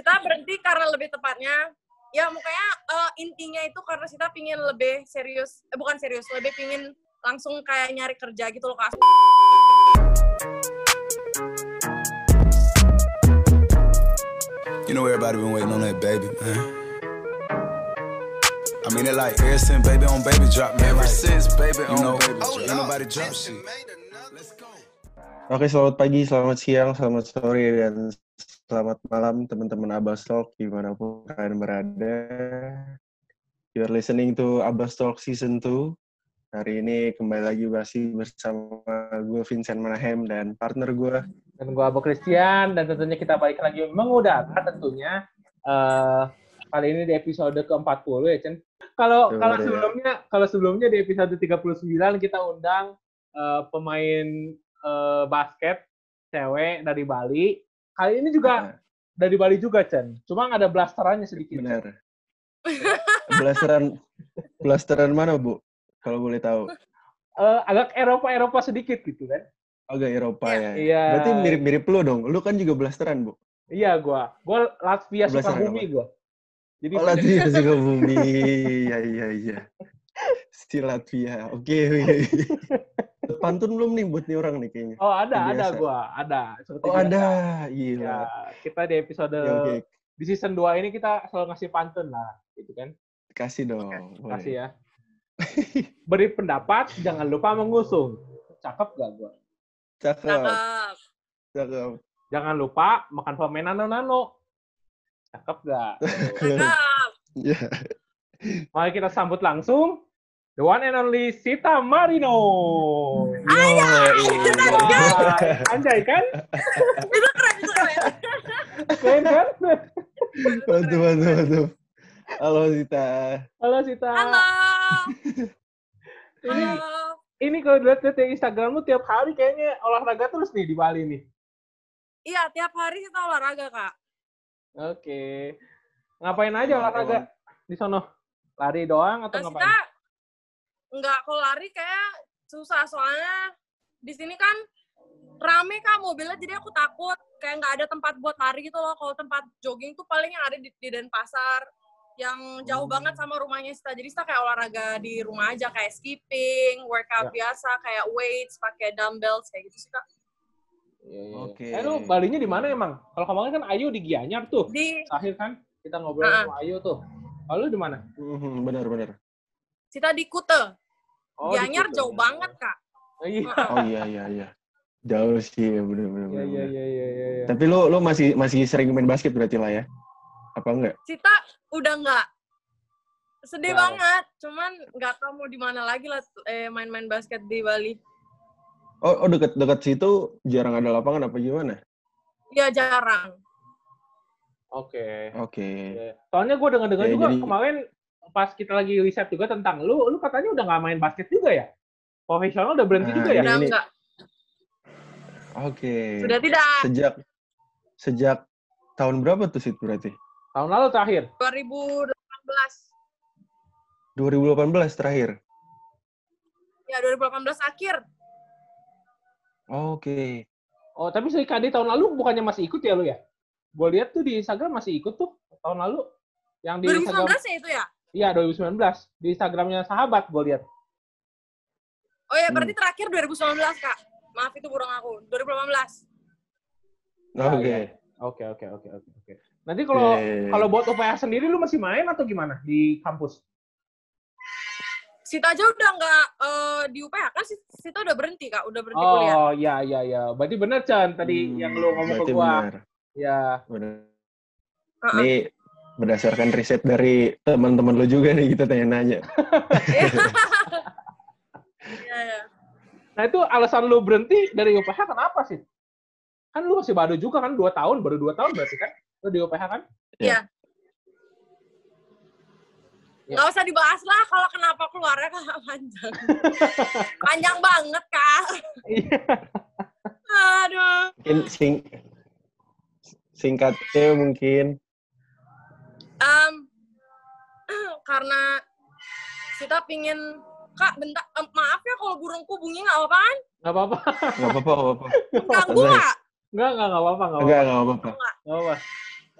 Sita berhenti karena lebih tepatnya ya makanya uh, intinya itu karena Sita pingin lebih serius eh bukan serius lebih pingin langsung kayak nyari kerja gitu loh kak You know everybody been waiting on that baby, man. I mean it like ever since baby on baby drop, man. Ever since baby on know, baby drop, ain't nobody drop shit. Let's go. Oke, selamat pagi, selamat siang, selamat sore, dan selamat malam teman-teman Abbas Talk di mana pun kalian berada. You're listening to Abbas Talk Season 2. Hari ini kembali lagi masih bersama gue Vincent Manahem dan partner gue. Dan gue Abu Christian dan tentunya kita balik lagi mengudara tentunya uh, kali ini di episode ke-40 ya Chen. Kalau kalau sebelumnya kalau sebelumnya di episode 39 kita undang uh, pemain uh, basket cewek dari Bali. Kali ini juga nah. dari Bali juga Chen. Cuma ada blasterannya sedikit. Benar. blasteran blasteran mana, Bu? kalau boleh tahu? Uh, agak Eropa-Eropa sedikit gitu kan. Agak Eropa ya. Iya. Berarti mirip-mirip lu dong. Lu kan juga blasteran, Bu. Iya, gua. Gua Latvia Sukabumi gua. Jadi oh, Latvia Sukabumi. Iya, iya, iya. Si Latvia. Oke, okay, okay. Pantun belum nih buat nih orang nih kayaknya. Oh, ada, Biasa. ada gua. Ada. Seperti oh, biasa. ada. Iya. Ya, kita di episode okay, okay. di season 2 ini kita selalu ngasih pantun lah, gitu kan. Kasih dong. Okay. Kasih ya. Beri pendapat, jangan lupa mengusung. Cakep gak gua? Cakep. Cakep. Jangan lupa makan permen nano-nano. Cakep gak? Cakep. Ya. Mari kita sambut langsung the one and only Sita Marino. Ayah, Anjay kan? itu keren, itu keren. Keren kan? Bantu, bantu, bantu. Halo Sita. Halo Sita. Halo. ini ini kalau lihat lihat Instagram lu tiap hari kayaknya olahraga terus nih di Bali nih. Iya, tiap hari kita olahraga, Kak. Oke. Ngapain aja olahraga di sono? Lari doang atau nah, ngapain? Kita enggak, kalau lari kayak susah soalnya di sini kan rame kak mobilnya jadi aku takut kayak nggak ada tempat buat lari gitu loh kalau tempat jogging tuh paling yang ada di, di Denpasar yang jauh hmm. banget sama rumahnya Sita. Jadi Sita kayak olahraga di rumah aja kayak skipping, workout ya. biasa kayak weights, pakai dumbbells kayak gitu sih Kak. Iya, iya. Oke. Okay. Eh lu Balinya di mana emang? Kalau kemarin kan Ayu di Gianyar tuh. Di akhir kan kita ngobrol uh -uh. sama Ayu tuh. Lalu di mana? Hmm, benar benar. Sita di Kute. Oh, Gianyar Kute. jauh banget, Kak. Oh iya. Oh iya iya iya. Jauh sih, benar benar. Iya iya iya iya iya. Tapi lu lu masih masih sering main basket berarti lah ya? Apa enggak? Sita udah enggak. Sedih wow. banget. Cuman nggak tahu mau di mana lagi lah eh, main-main basket di Bali. Oh, oh dekat-dekat situ jarang ada lapangan apa gimana? Iya jarang. Oke. Okay. Oke. Okay. Soalnya gue dengar-dengar juga jadi... kemarin pas kita lagi riset juga tentang lu, lu katanya udah nggak main basket juga ya? Profesional udah berhenti nah, juga ya? Udah enggak. Oke. Okay. Sudah tidak. Sejak sejak tahun berapa tuh sih berarti? Tahun lalu terakhir? 2018. 2018 terakhir? Ya, 2018 akhir. Oke. Okay. Oh, tapi si KD tahun lalu bukannya masih ikut ya lu ya? Gue lihat tuh di Instagram masih ikut tuh tahun lalu. Yang di 2019 Instagram... ya itu ya? Iya, 2019. Di Instagramnya sahabat gue lihat. Oh ya, berarti hmm. terakhir 2019, Kak. Maaf itu burung aku. 2018. Oke. Okay. Oke, oke, oke, oke, oke. Nanti kalau yeah. Iya, iya. kalau buat UPH sendiri lu masih main atau gimana di kampus? Sita aja udah nggak uh, di UPH kan Sita udah berhenti kak, udah berhenti oh, kuliah. Oh iya iya iya, berarti bener Chan tadi hmm, yang lu ngomong ke gua. Bener. Ya. Bener. Uh -uh. Ini berdasarkan riset dari teman-teman lu juga nih kita tanya-nanya. Iya, iya. Nah itu alasan lu berhenti dari UPH kenapa sih? Kan lu masih baru juga kan, dua tahun, baru dua tahun berarti kan? Lu di UPH kan? Iya. Ya. Gak usah dibahas lah kalau kenapa keluarnya kan panjang. panjang banget, Kak. Iya. Aduh. Mungkin sing singkatnya mungkin. Um, karena kita pingin Kak, bentar, um, maaf ya kalau burungku bunyi nggak apa-apa kan? Nggak apa-apa. Nggak apa-apa, nggak apa-apa. Ganggu nggak? Nggak, nggak, nggak apa-apa. Nggak, nggak apa-apa. Nggak apa-apa.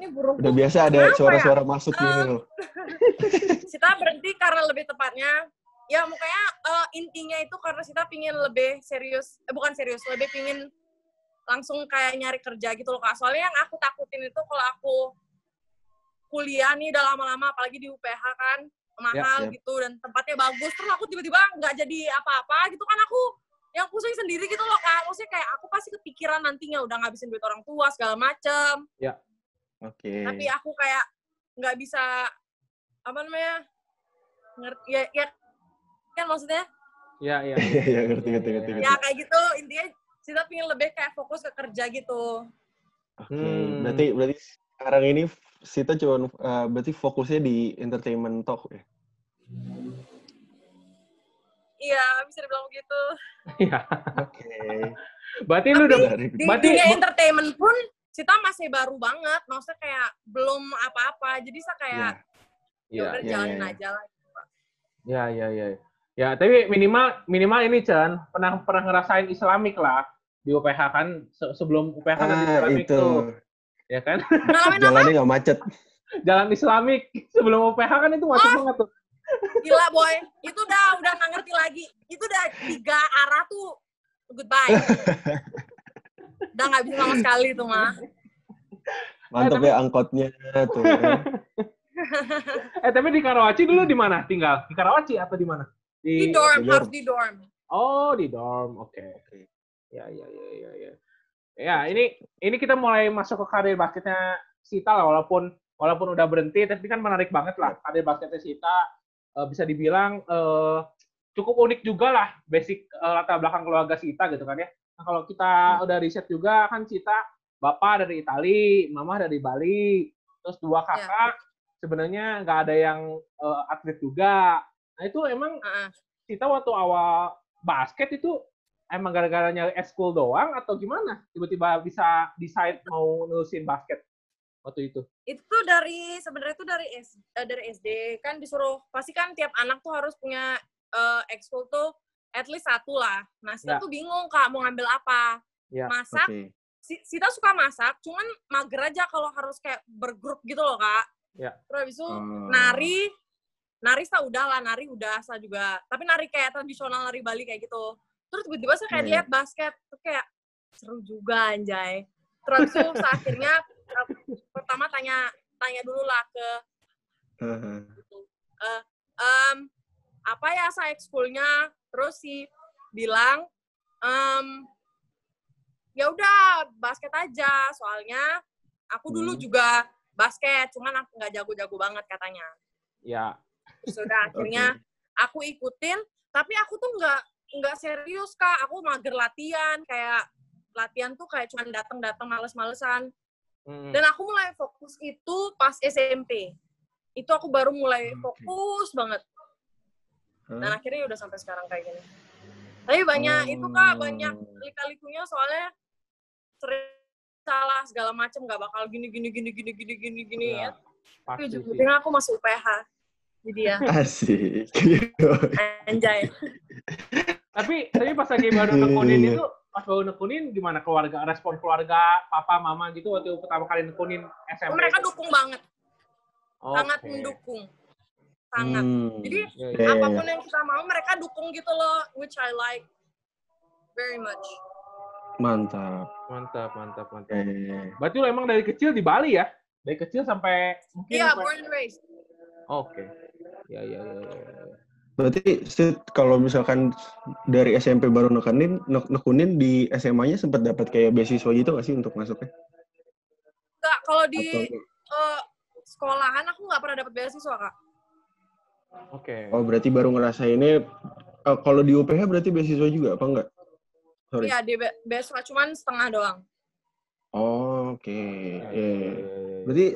ini burung Udah biasa ada ya? suara-suara masuk gini loh. kita berhenti karena lebih tepatnya ya makanya eh, intinya itu karena kita pingin lebih serius eh, bukan serius lebih pingin langsung kayak nyari kerja gitu loh kak soalnya yang aku takutin itu kalau aku kuliah nih udah lama-lama apalagi di UPH kan mahal siap. gitu dan tempatnya bagus terus aku tiba-tiba nggak jadi apa-apa gitu kan aku yang pusing sendiri gitu loh kak maksudnya kayak aku pasti kepikiran nantinya udah ngabisin duit orang tua segala macem Oke. tapi aku kayak nggak bisa apa namanya ngerti ya, ya kan maksudnya Ya, ya. Iya, iya, ngerti, ngerti, ngerti. ya kayak gitu intinya kita pengen lebih kayak fokus ke kerja gitu Oke, Hmm. berarti berarti sekarang ini Sita cuma eh, berarti fokusnya di entertainment talk ya. iya bisa dibilang begitu Iya. Oke. Berarti lu udah Dari di Berarti- dunia entertainment pun kita masih baru banget maksudnya kayak belum apa-apa jadi saya kayak Iya. ya iya, jalanin iya. aja lah Ya, ya, ya. Ya, tapi minimal minimal ini Chan pernah pernah ngerasain Islamik lah di UPH kan Se- sebelum UPH kan Ah, Islamik itu. tuh. Ya kan? Jalannya nggak macet. Jalan Islamik sebelum UPH kan itu macet banget tuh. gila boy itu udah udah nggak ngerti lagi itu udah tiga arah tuh goodbye udah nggak bisa sama sekali tuh mah Mantap ya angkotnya tuh. ya. Eh, tapi di Karawaci dulu di mana tinggal? Di Karawaci atau di mana? di dorm di dorm. harus di dorm Oh, di dorm. Oke. Oke. Ya, ya, ya, ya, ya. Ya, ini ini kita mulai masuk ke karir basketnya Sita lah, walaupun walaupun udah berhenti, tapi kan menarik banget lah karir basketnya Sita. eh, bisa dibilang eh, cukup unik juga lah basic eh, latar belakang keluarga Sita gitu kan ya. Nah, kalau kita udah riset juga kan Sita bapak dari Itali, mama dari Bali, terus dua kakak sebenarnya nggak ada yang eh, atlet juga. Nah itu emang Heeh. kita waktu awal basket itu emang gara-garanya eskul doang atau gimana? Tiba-tiba bisa decide mau nulisin basket waktu itu. itu tuh dari sebenarnya itu dari S, eh, dari SD kan disuruh pasti kan tiap anak tuh harus punya eh, ekskul tuh at least satu lah. Nah, Ya. Sita tuh bingung kak mau ngambil apa. Ya, Masak. Si- Sita suka masak, cuman mager aja kalau harus kayak bergrup gitu loh kak. Ya. Terus habis itu Oh. nari, nari saya udah lah, nari udah saya juga. Tapi nari kayak tradisional nari Bali kayak gitu. Terus tiba-tiba saya kayak Iya, iya. lihat basket, tuh kayak seru juga anjay. Terus akhirnya eh, pertama tanya tanya dulu lah ke eh, em, apa ya saya ekskulnya terus si bilang em, ya udah basket aja soalnya aku dulu Hmm. juga basket cuman aku nggak jago-jago banget katanya ya, sudah akhirnya aku ikutin tapi aku tuh nggak nggak serius kak. Aku mager latihan. Kayak latihan tuh kayak cuman datang-datang males-malesan. Mm. dan aku mulai fokus itu pas SMP itu aku baru mulai Oke. fokus banget. Dan Hah? akhirnya udah sampai sekarang kayak gini. Tapi banyak itu kak banyak Oh. lika-likunya soalnya sering salah segala macam nggak bakal gini gini gini gini gini gini gini Ya, ya. Tapi ujung-ujungnya aku masuk UPH jadi ya. Asik. anjay Tapi tapi pas lagi baru nekunin itu pas baru nekunin gimana keluarga respon keluarga papa mama gitu waktu pertama kali nekunin SMP. mereka dukung banget Oke. sangat mendukung sangat Hmm. Jadi, Ya, ya. Iya, iya, apa pun iya. yang kita mau mereka dukung gitu loh which I like very much Mantap. Mantap, mantap, mantap. Iya, iya, iya. Berarti lu emang dari kecil di Bali ya? Dari kecil sampai mungkin iya sampai- born and raised Oke. Ya, ya, ya, ya, ya. Berarti Sid, kalau misalkan dari SMP baru nekunin, nek- nekunin di SMA-nya sempat dapat kayak beasiswa gitu nggak sih untuk masuknya? Enggak, kalau di Atau- eh, sekolahan aku nggak pernah dapat beasiswa kak Oke. Oh berarti baru ngerasainnya eh, kalau di UPH berarti beasiswa juga apa enggak? Sorry. iya di be- beasiswa cuman setengah doang Oh, oke. Ya, ya. Berarti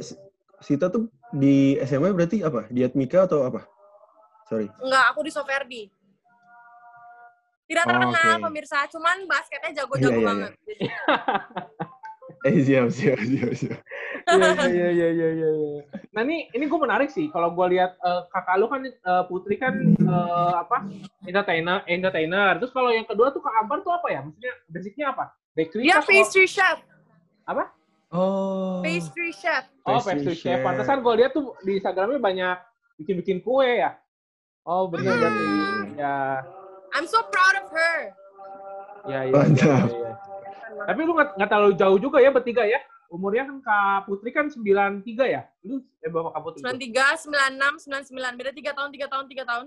Sita tuh di SMA berarti apa? Di Atmika atau apa? Sorry. Enggak, aku di Soferdi. Tidak Oh, terkenal oke. pemirsa, cuman basketnya jago-jago Iya, iya, banget. Jadi, Eh siap siap siap siap. Iya, iya, iya, iya, iya, iya. Nah ini ini gue menarik sih. Kalau gue lihat eh, kakak lu kan eh, Putri kan eh, apa entertainer, entertainer. Terus kalau yang kedua tuh Kak Ambar tuh apa ya? Maksudnya basicnya apa? Bakery kah? pastry chef. Apa? Oh. Pastry chef. Oh, Pastry pastry chef. chef. Pantesan gue lihat tuh di Instagramnya banyak bikin-bikin kue ya. Oh, bener Hmm. berarti. Ya, I'm so proud of her. ya, ya. ya, Mantap. ya, ya. Tapi lu nggak terlalu jauh juga ya bertiga ya. Umurnya kan Kak Putri kan 93 ya? Lu eh berapa Kak Putri? 93, 96, 99. Beda 3 tahun, 3 tahun, 3 tahun.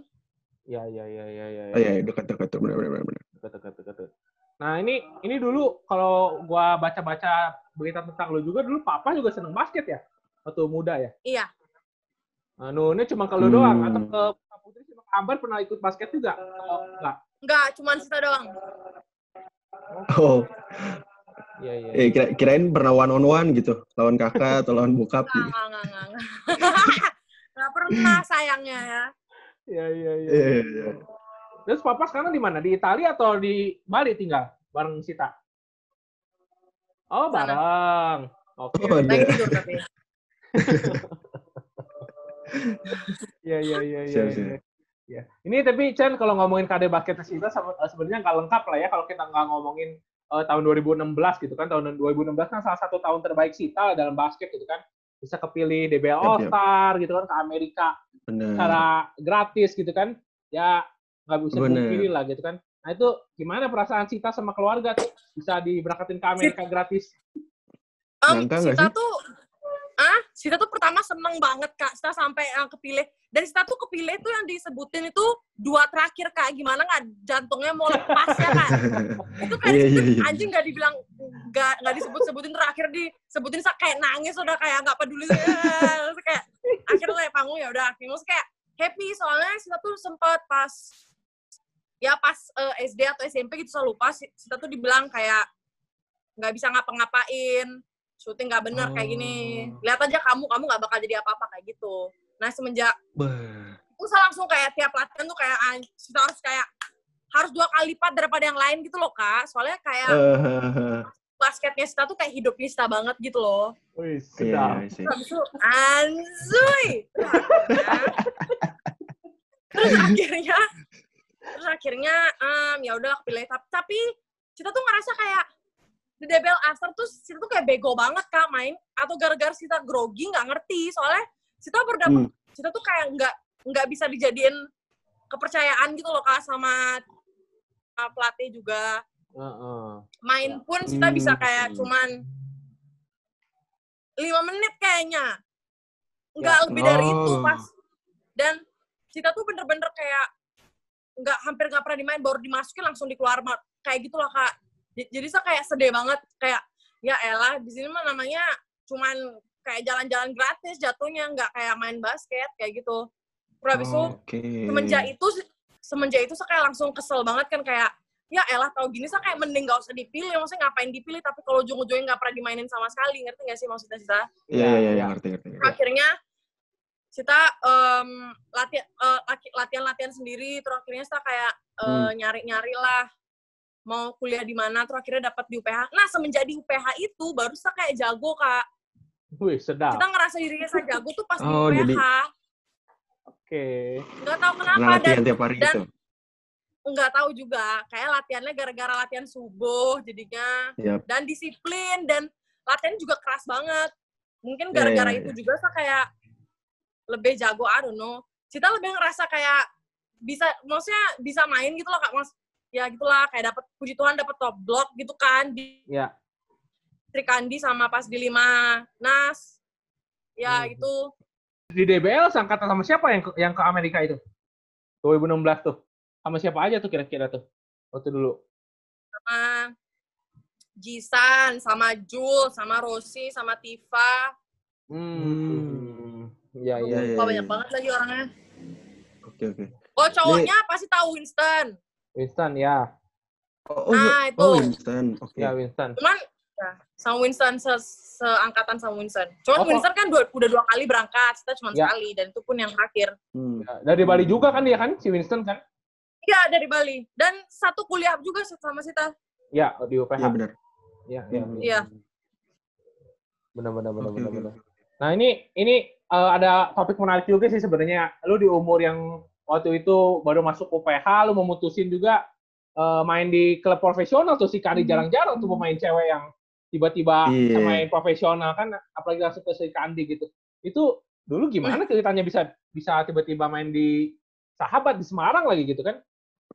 Iya, iya, iya, iya, iya. Oh iya, dekat-dekat tuh, benar-benar. benar. Dekat, dekat, dekat, dekat. Nah, ini ini dulu kalau gua baca-baca berita tentang lu juga dulu papa juga seneng basket ya? Waktu muda ya? Iya. Nah, Nune cuma kalau Hmm. doang atau ke Kak Putri sama Kak Ambar pernah ikut basket juga? Oh, enggak. Enggak, cuman Sita doang. Oh, Iya, iya. eh, kira kirain pernah one on one gitu, lawan kakak atau lawan bokap gitu. enggak, enggak, enggak. Enggak pernah sayangnya ya. Iya, iya, iya. Iya, iya, iya. Terus papa sekarang di mana? Di Italia atau di Bali tinggal bareng Sita? Oh, bareng. Oke. Oh, ada. Lagi tidur tapi. Iya, iya, iya, iya. Ya. Ini tapi Chan kalau ngomongin kader basket Sita sama- eh, sebenarnya nggak lengkap lah ya kalau kita nggak ngomongin eh, tahun 2016 gitu kan. Tahun 2016 kan salah satu tahun terbaik Sita dalam basket gitu kan. Bisa kepilih DBL. All Star gitu kan ke Amerika Benar. secara gratis gitu kan. Ya nggak bisa Bener. dipilih lah gitu kan. Nah itu gimana perasaan Sita sama keluarga tuh bisa diberangkatin ke Amerika gratis? Um, Sita tuh Sita tuh pertama seneng banget kak. Sita sampai yang kepilih. Dan Sita tuh kepilih tuh yang disebutin itu dua terakhir kak. Gimana nggak jantungnya mau lepas ya kak? Itu Iya, iya, disebutin, iya. anjing nggak dibilang nggak nggak disebut sebutin terakhir disebutin kayak nangis udah kayak nggak peduli. Ya. Terus kayak akhirnya naik panggung ya udah akhirnya. Kayak happy soalnya Sita tuh sempet pas ya pas eh, SD atau SMP gitu saya lupa. Si- Sita tuh dibilang kayak nggak bisa ngapa-ngapain syuting nggak bener kayak gini. Oh. lihat aja kamu kamu nggak bakal jadi apa-apa kayak gitu. Nah semenjak saya langsung kayak tiap latihan tuh kayak Sita harus kayak harus dua kali lipat daripada yang lain gitu loh kak. Soalnya kayak Eh, basketnya Sita tuh kayak hidup Sita banget gitu loh. Wih, Iya, sedap. iya sih. terus habis itu anzuy! Terus akhirnya terus akhirnya em, ya udah kepilih tapi, tapi Sita tuh ngerasa kayak di DBL Aster tuh Sita tuh kayak bego banget kak main atau gara-gara Sita grogi nggak ngerti soalnya Sita baru dapet Hmm. Sita tuh kayak nggak nggak bisa dijadiin kepercayaan gitu loh kak sama sama pelatih juga Heeh. main pun Sita bisa kayak Hmm. cuman lima menit kayaknya nggak Ya. lebih dari Oh. itu pas dan Sita tuh bener-bener kayak nggak hampir nggak pernah dimain baru dimasukin langsung dikeluar kayak gitu loh kak jadi saya kayak sedih banget kayak ya elah di sini mah namanya cuman kayak jalan-jalan gratis jatuhnya nggak kayak main basket kayak gitu terus habis itu Oke. semenjak itu semenjak itu saya kayak langsung kesel banget kan kayak ya elah tau gini saya kayak mending gak usah dipilih maksudnya ngapain dipilih tapi kalau ujung-ujungnya nggak pernah dimainin sama sekali ngerti gak sih maksudnya Sita Iya, iya, iya, ngerti, ngerti. akhirnya Sita em, latihan eh, laki- latihan-latihan sendiri terus akhirnya Sita kayak eh, Hmm. nyari-nyari lah mau kuliah di mana terus akhirnya dapat di UPH nah semenjak di UPH itu baru Sita kayak jago kak Wih, sedap. kita ngerasa dirinya saya jago tuh pas Oh, di jadi- UPH Oke. nggak tahu kenapa Nah, latihan dan tiap hari dan- gitu. nggak tahu juga kayak latihannya gara-gara latihan subuh jadinya Yap. dan disiplin dan latihan juga keras banget mungkin Iya, gara-gara iya, itu iya. juga saya kayak lebih jago I don't know Cita lebih ngerasa kayak bisa maksudnya bisa main gitu loh kak mas ya gitulah kayak dapat puji Tuhan dapat top block gitu kan di Ya. Trikandi sama pas di lima Nas ya Hmm. itu Di DBL seangkatan sama siapa yang ke, yang ke Amerika itu? 2016 tuh. Sama siapa aja tuh kira-kira tuh? Waktu dulu. sama Jisan sama Jul sama Rosi sama Tifa Hmm. Ya, ya. Iya, iya, Wah, iya. banyak banget lagi orangnya Oke, oke. oh cowoknya pasti tahu Winston Winston, ya. Oh, oh, Nah, itu. oh, instan. Oke. Ya, Winston. cuman ya, sama Winston se seangkatan sama Winston. Cuman Oh, Winston kan dua, udah dua kali berangkat, kita cuma Ya. sekali dan itu pun yang terakhir. Hmm. Ya, Dari Bali juga kan dia kan, si Winston kan? Iya dari Bali dan satu kuliah juga sama Sita. Ya, di UPH. Iya, benar. Iya, iya. Iya. Benar, benar, benar, benar, benar. Nah ini ini eh, ada topik menarik juga sih sebenarnya. Lu di umur yang waktu itu baru masuk UPH, lu memutusin juga eh, main di klub profesional tuh si Kari jarang-jarang tuh pemain cewek yang tiba-tiba Iya. bisa main profesional kan apalagi langsung ke Sri Kandi gitu itu dulu gimana ceritanya bisa bisa tiba-tiba main di sahabat di Semarang lagi gitu kan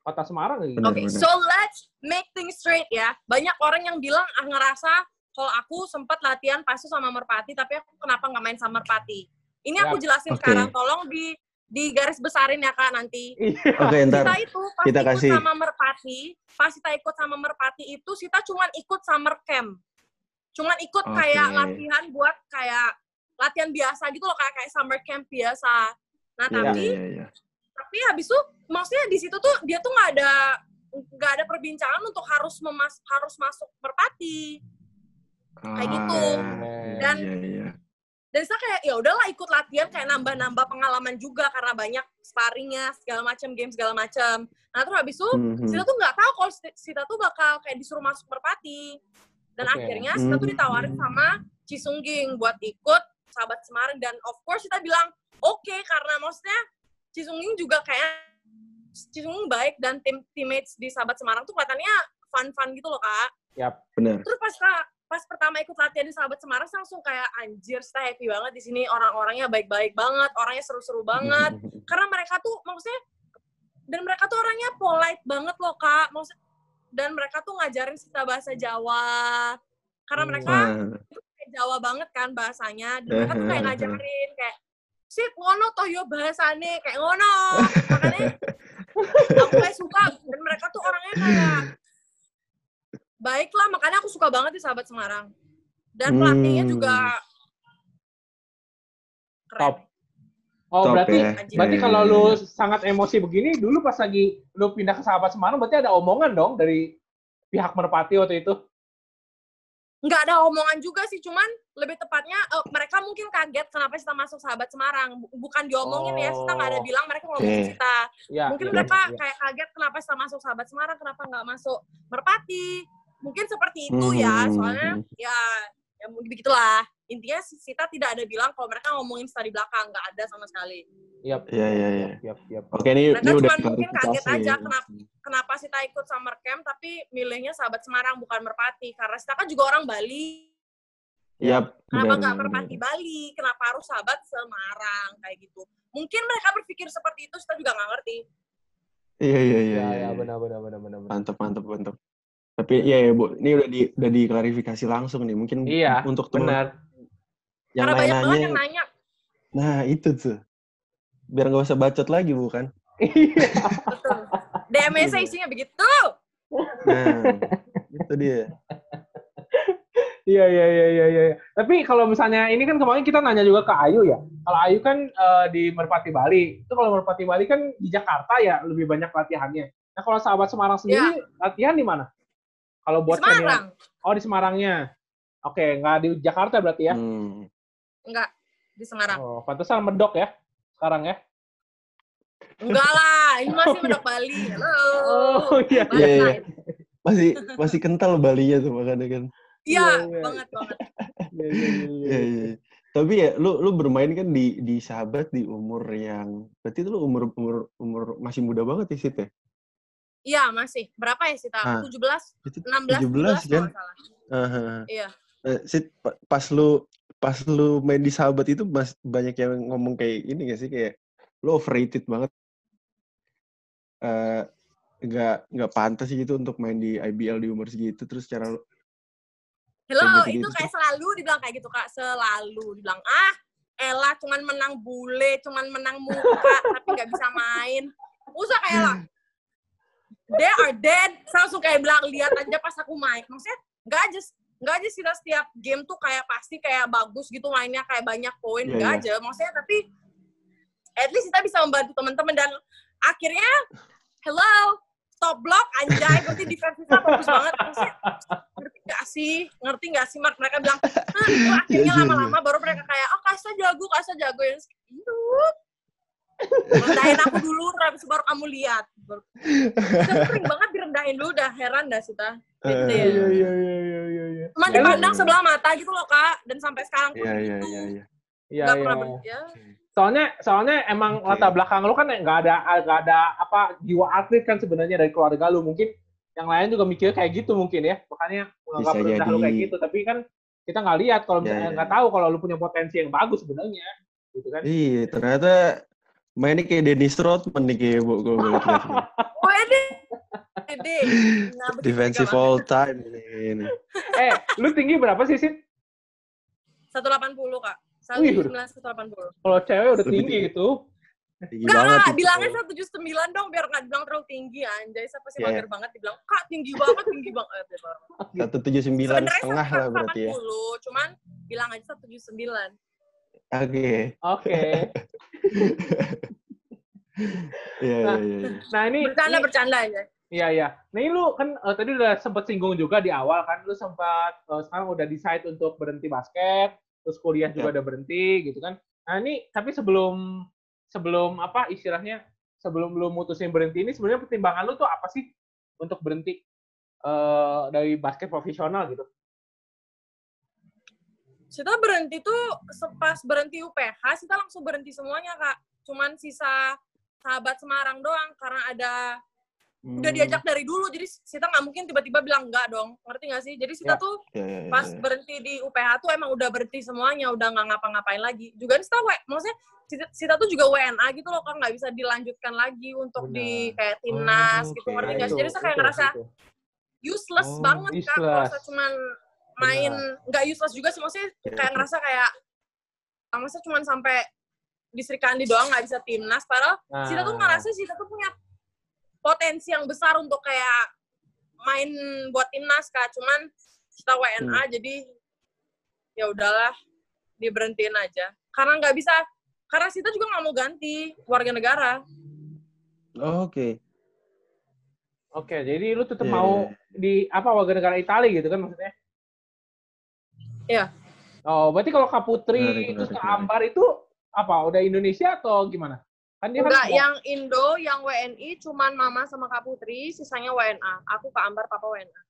kota Semarang lagi gitu. Oke, benar. so let's make things straight ya. Banyak orang yang bilang ah ngerasa kalau aku sempat latihan pasti sama Merpati, tapi aku kenapa nggak main sama Merpati? Ini aku jelasin Oke. sekarang. Tolong di di garis besarin ya kak nanti. Iya. Oke, ntar. Kita itu pas kita ikut kasih. sama Merpati, pas kita ikut sama Merpati itu kita cuman ikut summer camp. Cuman ikut Oke. kayak latihan buat kayak latihan biasa gitu loh kayak kayak summer camp biasa. Nah, Iya, tapi Iya, iya. tapi habis itu maksudnya di situ tuh dia tuh nggak ada nggak ada perbincangan untuk harus memas harus masuk merpati kayak gitu. Ah, Dan- iya. Dan saya kayak ya udahlah ikut latihan kayak nambah-nambah pengalaman juga karena banyak sparringnya segala macam game segala macam nah terus habis itu Mhm. Sita tuh nggak tahu kalau Sita- tuh bakal kayak disuruh masuk merpati dan Oke. akhirnya Sita tuh Mhm. ditawarin sama Cisungging buat ikut sahabat Semarang dan of course kita bilang oke karena maksudnya Cisungging juga kayak Cisungging baik dan tim teammates di sahabat Semarang tuh kelihatannya fun-fun gitu loh kak Yap. Benar. terus pas Kak- pas pertama ikut latihan di sahabat Semarang saya langsung kayak anjir saya happy banget di sini. Orang-orangnya baik-baik banget orangnya seru-seru banget. Karena mereka tuh maksudnya dan mereka tuh orangnya polite banget loh kak. Maksud dan mereka tuh ngajarin kita bahasa Jawa. Karena mereka Ah, kayak Jawa banget kan bahasanya. Dan mereka tuh kayak ngajarin kayak sih ngono toh yo bahasane. Kayak ngono. Makanya aku kayak suka dan mereka tuh orangnya kayak baik lah makanya aku suka banget di sahabat Semarang dan pelatihnya Hmm. juga keren Top. Oh, Top berarti ya. Berarti kalau lu sangat emosi begini, dulu pas lagi lu pindah ke sahabat Semarang, berarti ada omongan dong dari pihak Merpati waktu itu. nggak ada omongan juga sih cuman lebih tepatnya eh, mereka mungkin kaget kenapa kita masuk sahabat Semarang Bu- bukan diomongin ya kita nggak ada Oh. bilang mereka ngomongin Oke. kita Ya, mungkin iya, mereka iya. kayak kaget kenapa kita masuk sahabat Semarang kenapa nggak masuk Merpati mungkin seperti itu ya Hmm. soalnya ya ya mungkin begitulah intinya si- kita tidak ada bilang kalau mereka ngomongin kita di belakang nggak ada sama sekali Yap, Iya, iya, iya. Yap, yap. Oke, ini, Mereka ini udah mungkin kaget klarifikasi. aja kenapa kenapa kita ikut summer camp tapi milihnya sahabat Semarang bukan Merpati karena kita kan juga orang Bali Yap, Kenapa nggak Merpati Bali? Kenapa harus sahabat Semarang kayak gitu? Mungkin mereka berpikir seperti itu, kita juga nggak ngerti. Iya, iya, iya. Ya, iya, ya, iya. benar, benar, benar, benar. benar. Mantap, mantap, mantap. Tapi iya ya, Bu. Ini udah di udah diklarifikasi langsung nih. Mungkin Iya, untuk teman Benar. yang Karena banyak banget nanya yang nanya. Nah, itu tuh. Biar nggak usah bacot lagi, bukan? Iya. Betul. DM-nya isinya begitu. Nah, itu dia. Iya, iya, iya, iya, iya. Tapi kalau misalnya ini kan kemarin kita nanya juga ke Ayu ya. Kalau Ayu kan eh, di Merpati Bali. Itu kalau Merpati Bali kan di Jakarta ya lebih banyak latihannya. Nah, kalau sahabat Semarang sendiri latihan di mana? Kalau Di buat senior- Semarang. Oh, di Semarangnya. Oke, nggak di Jakarta berarti ya? Hmm. Enggak. Di Semarang. Oh, pantesan medok ya sekarang ya. Enggak lah. Ini masih Oh, Mendok Bali. Halo. Oh, iya. Iya, iya. Masih masih kental Balinya tuh makanya kan. Iya, Iya, iya. banget banget. Iya, iya, iya, Iya, iya. iya. Tapi ya lu lu bermain kan di di sahabat di umur yang berarti itu lu umur umur umur masih muda banget ya Sit ya? Iya, masih. Berapa ya Sita? Ah. 17, Itu 16, 17 17 kan? salah. Aha. Iya. Eh, Sit, pa- pas lu pas lu main di sahabat itu mas, banyak yang ngomong kayak ini gak sih kayak lu overrated banget. Eh nggak nggak pantas sih gitu untuk main di IBL di umur segitu terus cara lu Hello, Kayak itu kayak selalu dibilang kayak gitu kak, selalu dibilang ah, Ella cuman menang bule, cuman menang muka, tapi nggak bisa main. Usah kayak lah, they are dead. Saya langsung kayak bilang lihat aja pas aku main. Maksudnya nggak aja, nggak aja sih setiap game tuh kayak pasti kayak bagus gitu mainnya kayak banyak poin, Iya, nggak iya. aja. Maksudnya tapi at least kita bisa membantu teman-teman dan akhirnya hello top block anjay berarti defense kita bagus banget maksudnya ngerti gak sih ngerti gak sih Mark mereka bilang itu akhirnya Iya, iya, lama-lama baru mereka kayak oh Kasa jago Kasa jago yang Yuk. Rendahin aku dulu terus baru kamu lihat sering banget direndahin dulu dah heran dah Sita Gitu Eh, ya. Iya, iya, iya, iya, iya, iya. Emang Ella- dipandang sebelah mata gitu loh kak dan sampai sekarang pun Iya iya gitu iya iya. Iya, Nggak iya. pernah ya. Soalnya soalnya emang Oke. latar belakang lu kan nggak ada nggak ada apa jiwa atlet kan sebenarnya dari keluarga lu mungkin yang lain juga mikir kayak gitu mungkin ya. Makanya nggak merendah lu kayak gitu. Tapi kan kita nggak lihat kalau Ya, misalnya ya. nggak tahu kalau lu punya potensi yang bagus sebenarnya, gitu kan? Iya, ternyata mainnya kayak Dennis Rodman nih kayak bu gue. Wede. Nah, begitu Defensive all time ini. eh, lu tinggi berapa sih, Sin? Mas. 180 kak. Wih, 179, 180. Kalau cewek udah Lebih tinggi tinggi. gitu. Tinggi Enggak, banget Kak, itu. bilangnya 179 dong biar nggak dibilang terlalu tinggi anjay. Siapa sih Iya. mager banget dibilang, Kak tinggi banget, tinggi banget. Satu tujuh sembilan Sebenarnya setengah lah berarti ya. 180, cuman bilang aja 179. Oke. Oke. Iya, iya, iya. iya. Nah, ini Bercanda, ini- bercanda aja. Iya iya. Nah ini lu kan eh, tadi udah sempat singgung juga di awal kan, lu sempat eh, sekarang udah decide untuk berhenti basket, terus kuliah juga Ya. udah berhenti gitu kan. Nah ini tapi sebelum sebelum apa istilahnya sebelum lu mutusin berhenti ini sebenarnya pertimbangan lu tuh apa sih untuk berhenti eh, dari basket profesional gitu? Kita berhenti tuh se- pas berhenti UPH, kita langsung berhenti semuanya, Kak. Cuman sisa sahabat Semarang doang karena ada udah Hmm. diajak dari dulu jadi Sita nggak mungkin tiba-tiba bilang enggak dong ngerti nggak sih jadi Ya. Sita tuh Iya, iya, iya, pas iya. berhenti di UPH tuh emang udah berhenti semuanya udah nggak ngapa-ngapain lagi juga Sita we- maksudnya Sita, Sita tuh juga WNA gitu loh kan nggak bisa dilanjutkan lagi untuk di kayak timnas Oh, gitu oke. ngerti nggak sih Itu, jadi saya kayak itu, ngerasa itu. useless Oh, banget kak kalau useless. saya cuman main nggak useless juga sih maksudnya Iya. kayak ngerasa kayak ah, masa cuman sampai di Sri Kandi doang nggak bisa timnas padahal Nah, Sita tuh ngerasa Sita tuh punya potensi yang besar untuk kayak main buat timnas kak cuman Sita WNA jadi ya udahlah diberhentiin aja karena nggak bisa karena Sita juga nggak mau ganti warga negara Oh, Oke. Oke, jadi lu tetap Iya, mau iya. di apa warga negara Italia gitu kan maksudnya? Iya. Oh, berarti kalau Kak Putri Menarik, terus Kak. Ambar itu apa? Udah Indonesia atau gimana? Kan dia enggak kan yang Indo yang WNI cuman Mama sama Kak Putri sisanya WNA aku Kak Ambar Papa WNA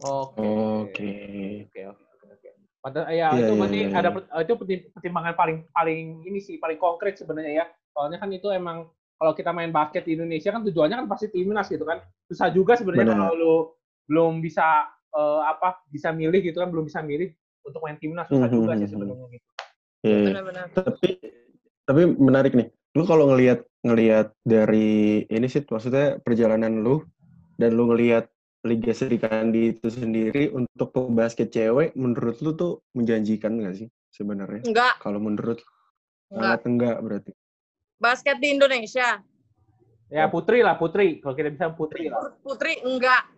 Oke. Oke. Oke, oke. Padahal ya Iya, itu iya, berarti iya, ada iya. itu pertim- pertimbangan paling paling ini sih paling konkret sebenarnya ya. Soalnya kan itu emang kalau kita main basket di Indonesia kan tujuannya kan pasti timnas gitu kan. Susah juga sebenarnya Benar. kalau lu belum bisa eh, apa bisa milih gitu kan belum bisa milih untuk main timnas susah Mhm, juga sih mhm. sebenarnya gitu. Iya, iya. benar-benar Tapi tapi menarik nih. Lu kalau ngelihat ngelihat dari ini sih maksudnya perjalanan lu dan lu ngelihat Liga Sri Kandi itu sendiri untuk pembasket cewek menurut lu tuh menjanjikan nggak sih sebenarnya? enggak Kalau menurut enggak sangat enggak berarti. basket di Indonesia Ya Putri lah Putri kalau kita bisa Putri lah. Putri enggak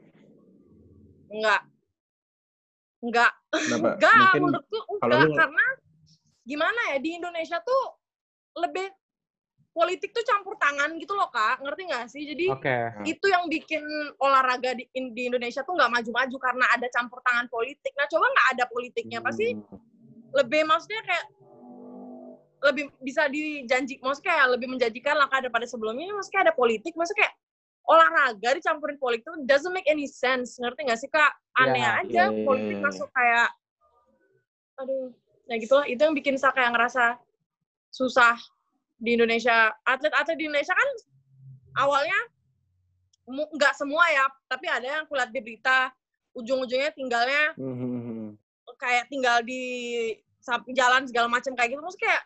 enggak enggak enggak Mungkin menurutku enggak lu- karena gimana ya di Indonesia tuh lebih politik tuh campur tangan gitu loh kak. Ngerti nggak sih? Jadi Oke. itu yang bikin olahraga di, in- di Indonesia tuh nggak maju-maju karena ada campur tangan politik. Nah coba nggak ada politiknya? Pasti Hmm. lebih maksudnya kayak lebih bisa dijanji maksudnya kayak lebih menjanjikan lah Kak, daripada sebelumnya. Maksudnya kayak ada politik maksudnya kayak olahraga dicampurin politik itu doesn't make any sense. Ngerti nggak sih kak? Aneh Ya, aja ya, ya, politik ya, ya. masuk kayak aduh. Ya gitulah itu yang bikin saya kayak ngerasa susah di Indonesia. Atlet-atlet di Indonesia kan awalnya nggak semua ya tapi ada yang kulihat di berita ujung-ujungnya tinggalnya Hmm. kayak tinggal di jalan segala macam kayak gitu. Maksudnya kayak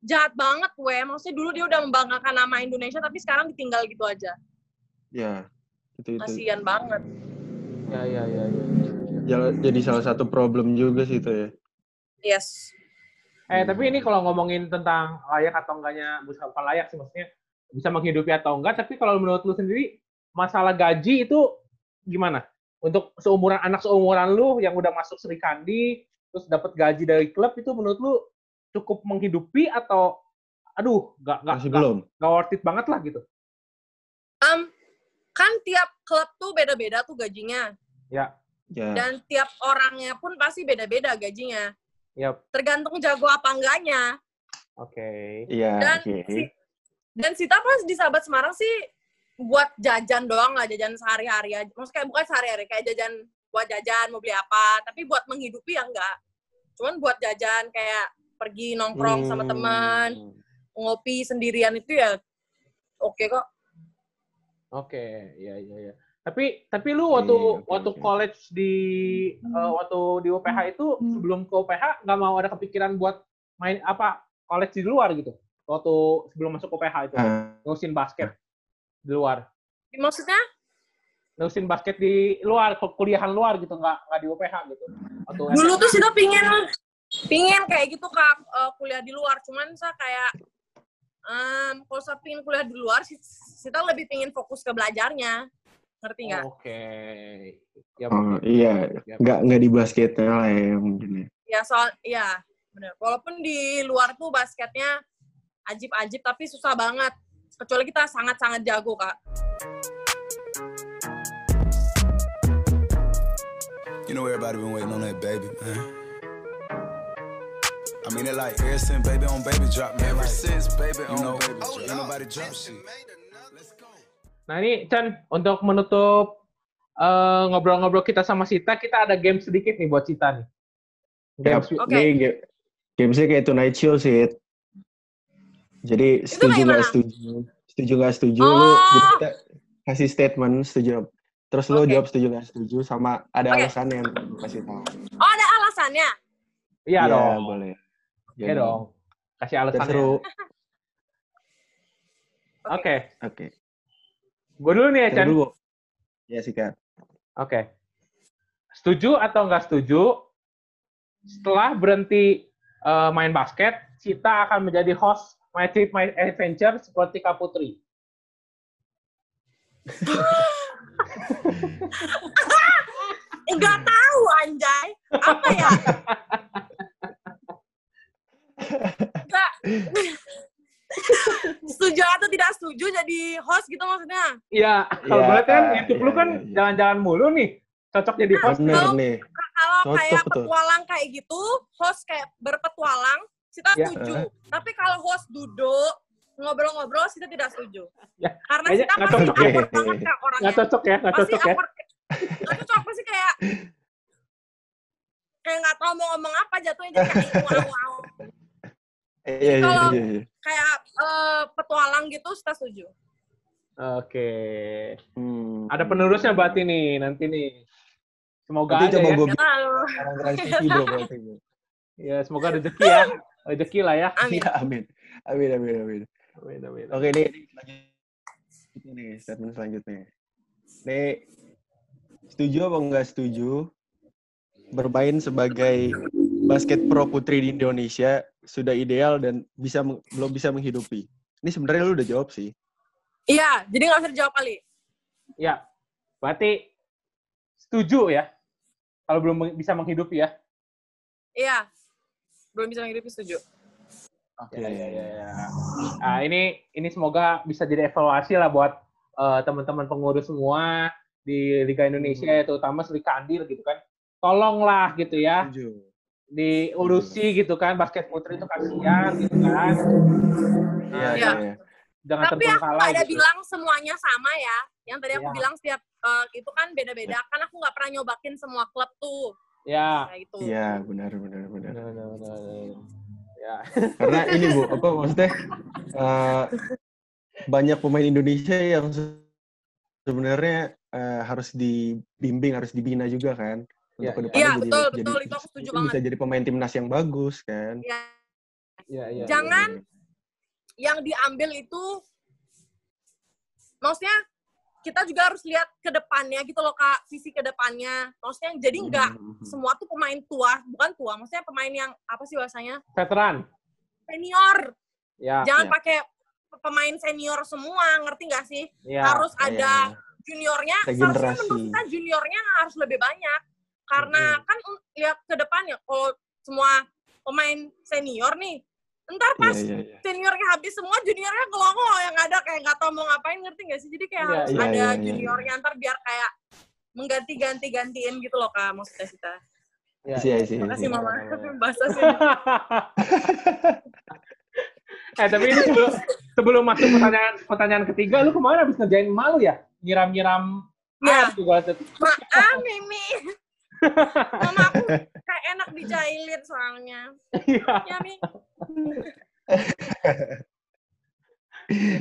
jahat banget gue maksudnya dulu dia udah membanggakan nama Indonesia tapi sekarang ditinggal gitu aja Ya, itu itu. kasihan banget Ya ya ya ya. Ya, Jadi salah satu problem juga sih itu ya. yes Eh tapi ini kalau ngomongin tentang layak atau enggaknya bukan bukan layak sih maksudnya bisa menghidupi atau enggak tapi kalau menurut lu sendiri masalah gaji itu gimana? Untuk seumuran anak seumuran lu yang udah masuk Sri Kandi terus dapat gaji dari klub itu menurut lu cukup menghidupi atau aduh nggak nggak belum. nggak worth it banget lah gitu. Em, kan tiap klub tuh beda-beda tuh gajinya. Ya, Ya. dan tiap orangnya pun pasti beda-beda gajinya. Ya, tergantung jago apa enggaknya. Oke. Iya, dan oke. si dan Sita pas di Sahabat Semarang sih buat jajan doang lah jajan sehari-hari aja. Maksudnya kayak bukan sehari-hari kayak jajan buat jajan mau beli apa. Tapi buat menghidupi ya enggak. Cuman buat jajan kayak pergi nongkrong sama Hmm. teman ngopi sendirian itu ya oke kok Oke, ya ya ya. Tapi tapi lu waktu Iya, oke, waktu oke. college di eh, waktu di UPH itu sebelum ke UPH nggak mau ada kepikiran buat main apa college di luar gitu. Waktu sebelum masuk UPH itu Ah, ngurusin basket di luar. Maksudnya? Ngurusin basket di luar, kul- kuliahan luar gitu, nggak nggak di UPH gitu. Waktu Dulu tuh kita pingin pingin kayak gitu kak eh, kuliah di luar. Cuman saya kayak em, kalau saya pingin kuliah di luar, kita lebih pingin fokus ke belajarnya. Ngerti nggak? Oke. Ya, oh, iya, Ya. nggak nggak di basketnya lah ya mungkin ya. Ya soal, ya benar. Walaupun di luar tuh basketnya ajib-ajib, tapi susah banget. Kecuali kita sangat-sangat jago kak. You know everybody been waiting on that baby, man. I mean it like ever since baby on baby drop, man. Ever since baby on baby drop, ain't nobody drop shit. Let's go. Nah ini Chan, untuk menutup eh, ngobrol-ngobrol kita sama Sita, kita ada game sedikit nih buat Sita nih. Game, Yap, Oke. Ini ga- gamesnya kayak Tonight Show sih. Jadi setuju nggak setuju, setuju nggak setuju lu, Oh. jadi kita kasih statement setuju. Terus lu Oke. jawab setuju nggak setuju sama ada Oke. alasannya yang lu kasih tahu. Oh ada alasannya? Iya dong. boleh. Iya dong. Kasih alasannya. seru. Oke. Oke. Gue dulu nih ya, Chan. dulu. Ya sikat. Oke. Setuju atau nggak setuju? Setelah berhenti eh, main basket, Sita akan menjadi host My Trip My Adventure seperti Kak Putri. Enggak tahu anjay. Apa ya? Enggak. setuju atau tidak setuju jadi host gitu maksudnya? Iya, kalau Iya, boleh kan YouTube lu iya, kan iya, iya. jalan-jalan mulu nih. Cocok jadi host. Bener Kalau- nih. Kalau Cocok kayak tuh. petualang kayak gitu, host kayak berpetualang, kita Ya. setuju. Tapi kalau host duduk ngobrol-ngobrol, kita tidak setuju. Ya, Karena kita nggak pasti cocok ya. awkward banget kak orangnya. Nggak cocok ya, nggak cocok ya. Nggak cocok, pasti kayak kayak nggak tahu mau ngomong apa jatuhnya jadi kayak wow, wow. Iya, iya, kalau- iya, iya. kayak eh, petualang gitu kita setuju. Oke. Hmm. Ada penerusnya berarti nih, nanti nih. Semoga Nanti ada coba ya. gue orang Trans TV bro berarti. Ya, semoga rezeki ya. Rezeki lah ya. Amin. Iya, amin. Amin, amin, amin. Amin, amin. Oke, nih, nih, statement selanjutnya. Nih, setuju apa enggak setuju bermain sebagai basket pro putri di Indonesia sudah ideal dan bisa belum bisa menghidupi? Ini sebenarnya lu udah jawab sih. Iya, jadi nggak usah dijawab kali. Ya, berarti setuju ya. Kalau belum bisa menghidupi ya. Iya, belum bisa menghidupi setuju. Oke. Ya, ya, ya, ya. Nah, ini ini semoga bisa jadi evaluasi lah buat eh, teman-teman pengurus semua di Liga Indonesia ya, terutama Sri Kandil gitu kan. Tolonglah gitu ya, Setuju. Diurusi gitu kan basket putri itu kasihan gitu kan. Iya, Nah, iya, iya. Jangan Tapi aku nggak ada gitu. bilang semuanya sama ya. Yang tadi aku Iya. bilang setiap eh, itu kan beda-beda. Kan aku nggak pernah nyobakin semua klub tuh. Ya. Gitu. Iya, benar, benar, benar. Benar, benar, benar, benar. Ya. Karena ini bu, apa maksudnya eh, banyak pemain Indonesia yang se- sebenarnya eh, harus dibimbing, harus dibina juga kan untuk Iya, ke depannya Iya, jadi, betul, jadi betul. Itu aku setuju bisa banget. jadi pemain timnas yang bagus kan. Iya. Iya, iya. Jangan yang diambil itu maksudnya kita juga harus lihat ke depannya gitu loh kak visi ke depannya maksudnya jadi enggak Mhm. semua tuh pemain tua bukan tua maksudnya pemain yang apa sih bahasanya Veteran. senior Ya. jangan ya. pakai pemain senior semua ngerti nggak sih Ya. harus Iya, ada iya. juniornya seharusnya menurut kita juniornya harus lebih banyak karena kan un- lihat ke depannya kalau semua pemain senior nih ntar Iya, pas iya, iya. seniornya habis semua juniornya ngelongo yang ada kayak nggak tahu mau ngapain ngerti nggak sih jadi kayak Iya, harus iya, ada iya, iya. juniornya ntar biar kayak mengganti-ganti gantiin gitu loh kak maksudnya kita Ya, Iya, ya. iya, iya. makasih mama bahasa sih eh tapi ini sebelum, sebelum masuk pertanyaan pertanyaan ketiga, lu kemarin habis ngerjain malu ya? Nyiram-nyiram Ya. maaf mimi mama aku kayak enak dijailin soalnya Iya. ya mi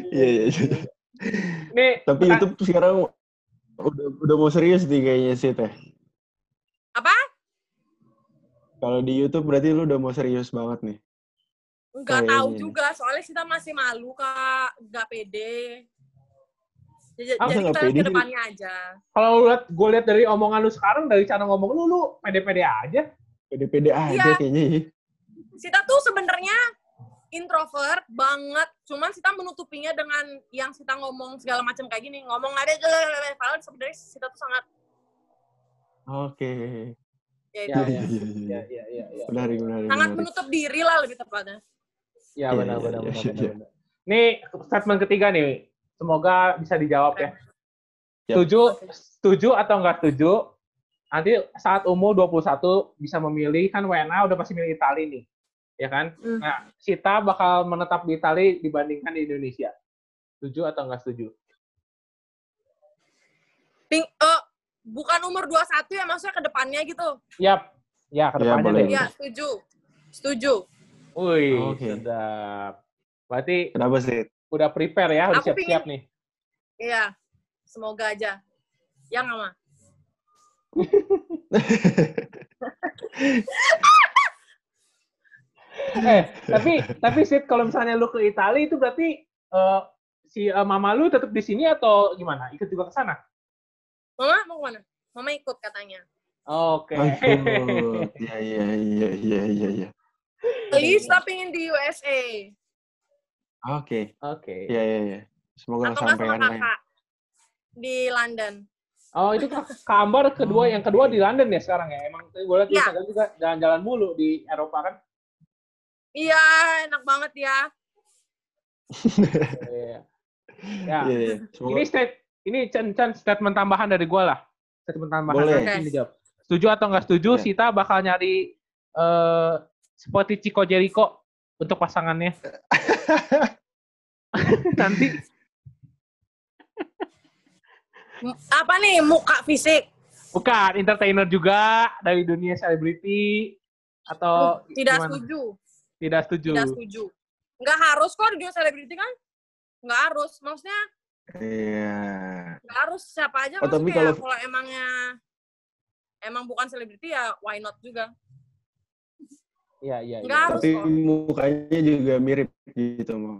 Iya, iya, iya. Nih, Tapi perta- YouTube sekarang udah udah mau serius nih kayaknya sih teh. Apa? Kalau di YouTube berarti lu udah mau serius banget nih. Nggak Kayaknya tahu juga, soalnya kita masih malu, Kak. Nggak pede. Jadi, kita ke depannya aja. Kalau lu liat, gue lihat dari omongan lu sekarang, dari cara ngomong lu, lu pede-pede aja. Pede-pede aja Iya. kayaknya. ya. Sita tuh sebenarnya introvert banget, cuman Sita menutupinya dengan yang Sita ngomong segala macam kayak gini, ngomong ada padahal sebenarnya Sita tuh sangat Oke. ya, Ya, ya. Iya, iya, Iya, iya. iya, iya. iya. Menarik, menarik, sangat menarik. menutup diri lah lebih tepatnya. Iya, Iya, benar, iya, benar, iya, benar, iya. benar, benar. Nih, statement ketiga nih. Semoga bisa dijawab ya. Setuju, setuju atau enggak setuju? Nanti saat umur 21 bisa memilih, kan WNA udah pasti milih Itali nih. Ya kan? Hmm. Nah, Sita bakal menetap di Itali dibandingkan di Indonesia. Setuju atau enggak setuju? Ping, eh, bukan umur 21 ya, maksudnya ke depannya gitu. Yap. Ya, ke Iya, depannya boleh. deh. Iya, setuju. Setuju. Wih, Oke. sedap. Berarti Kenapa sih? Udah prepare ya, udah siap-siap nih. Iya. Semoga aja. Yang sama. eh, tapi tapi Sid kalau misalnya lu ke Italia itu berarti eh, si eh, mama lu tetap di sini atau gimana? Ikut juga ke sana? Mama mau ke mana? Mama ikut katanya. Oke. Iya, iya, iya, iya, iya, iya. Please, tapi ingin di USA. Oke. Oke. Iya, iya, iya. Semoga Atau nggak sama ya. kakak. Di London. Oh, itu Kak Kambar kedua yang kedua di London ya sekarang ya. Emang gue lihat. Instagram juga jalan-jalan mulu di Eropa kan. Iya, enak banget ya. Iya. Ya. Iya, iya. Semoga Ini state ini Chan Chan statement tambahan dari gue lah. Statement tambahan Boleh. nanti ini jawab. Setuju atau nggak setuju? Iya. Sita bakal nyari eh seperti Chico Jericho untuk pasangannya. nanti Apa nih, muka fisik? bukan entertainer juga dari dunia selebriti atau Uh, tidak gimana? setuju. Tidak setuju. Tidak setuju. Nggak harus kok di dunia selebriti kan? Nggak harus. Maksudnya, Iya. nggak harus siapa aja. Oh, tapi maksudnya kalau- kalau emangnya emang bukan selebriti ya why not juga. Iya, iya, iya. Nggak harus Tapi kok. mukanya juga mirip gitu, mau.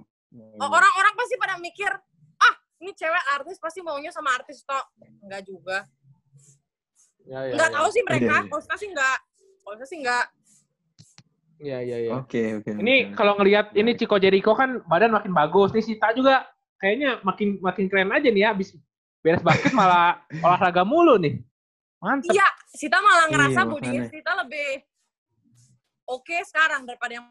Oh, Orang-orang pasti pada mikir, ah ini cewek artis pasti maunya sama artis toh. Nggak juga. Ya, ya, Nggak ya. tahu sih mereka. Iya, iya. Kalau saya sih nggak. Kalau sih nggak. Iya, iya, iya. Oke, oke. Ini oke. kalau ngelihat ini Chico Jericho kan badan makin bagus. Nih Sita juga kayaknya makin makin keren aja nih ya. Abis beres basket malah olahraga mulu nih. Mantep. Iya, Sita malah ngerasa Iya, bodinya. Sita lebih oke sekarang daripada yang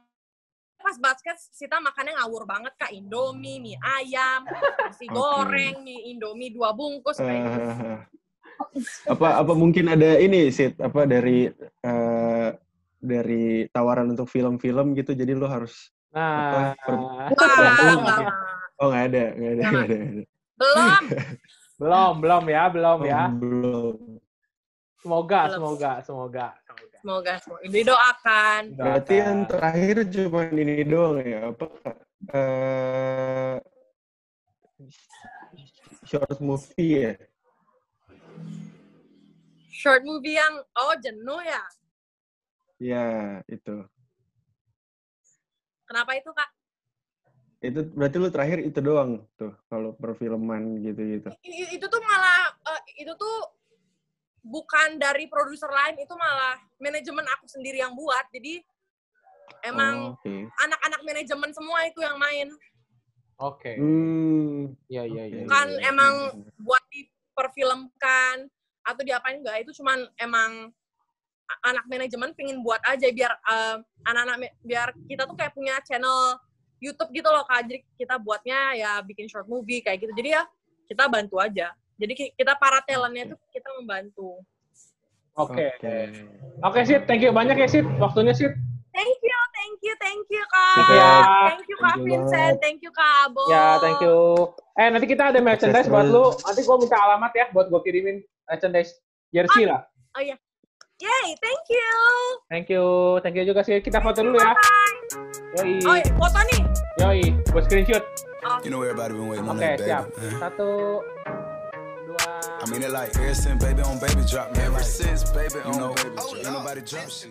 pas basket Sita makannya ngawur banget kak Indomie, mie ayam, nasi goreng, mie Indomie dua bungkus kayak gitu. Eh, apa apa mungkin ada ini sih apa dari eh, dari tawaran untuk film-film gitu jadi lu harus Nah, apa, per- Wah, oh nggak ada nggak ada ada. Belum. belum, belum ya, belum ya. Belum Semoga, Belum. semoga, semoga, semoga. Semoga, semoga. Didoakan. berarti yang terakhir cuma ini doang ya apa eh short movie ya Short movie yang, oh jenuh ya? ya itu Kenapa itu kak? itu berarti lu terakhir itu doang tuh kalau perfilman gitu gitu i- Itu tuh malah, eh, itu tuh bukan dari produser lain, itu malah manajemen aku sendiri yang buat. Jadi emang oke anak-anak manajemen semua itu yang main. Oke. hmm Iya, iya, iya. oke. Bukan iya. emang buat diperfilmkan atau diapain enggak itu cuman emang anak manajemen pingin buat aja biar eh, anak-anak me- biar kita tuh kayak punya channel YouTube gitu loh kak jadi kita buatnya ya bikin short movie kayak gitu jadi ya kita bantu aja jadi ki- kita para talentnya tuh kita membantu Oke. Oke, Sid. Thank you banyak ya, Sid. Waktunya, Sid. thank you thank you thank you kak Ya. thank you kak Thank you Vincent banget. thank you kak Abo Ya, thank you. Eh, nanti kita ada merchandise buat lu. Nanti gua minta alamat ya buat gua kirimin merchandise jersey lah. oh iya yay thank you Thank you. Thank you juga sih. Kita foto dulu ya. Yoi. oh iya, foto nih Yoi. Gua screenshot. You know everybody been waiting on Oke, that, baby. siap. Uh, Satu, I mean it like ever since baby on baby drop me. Ever since baby on baby drop. Ain't nobody drop shit.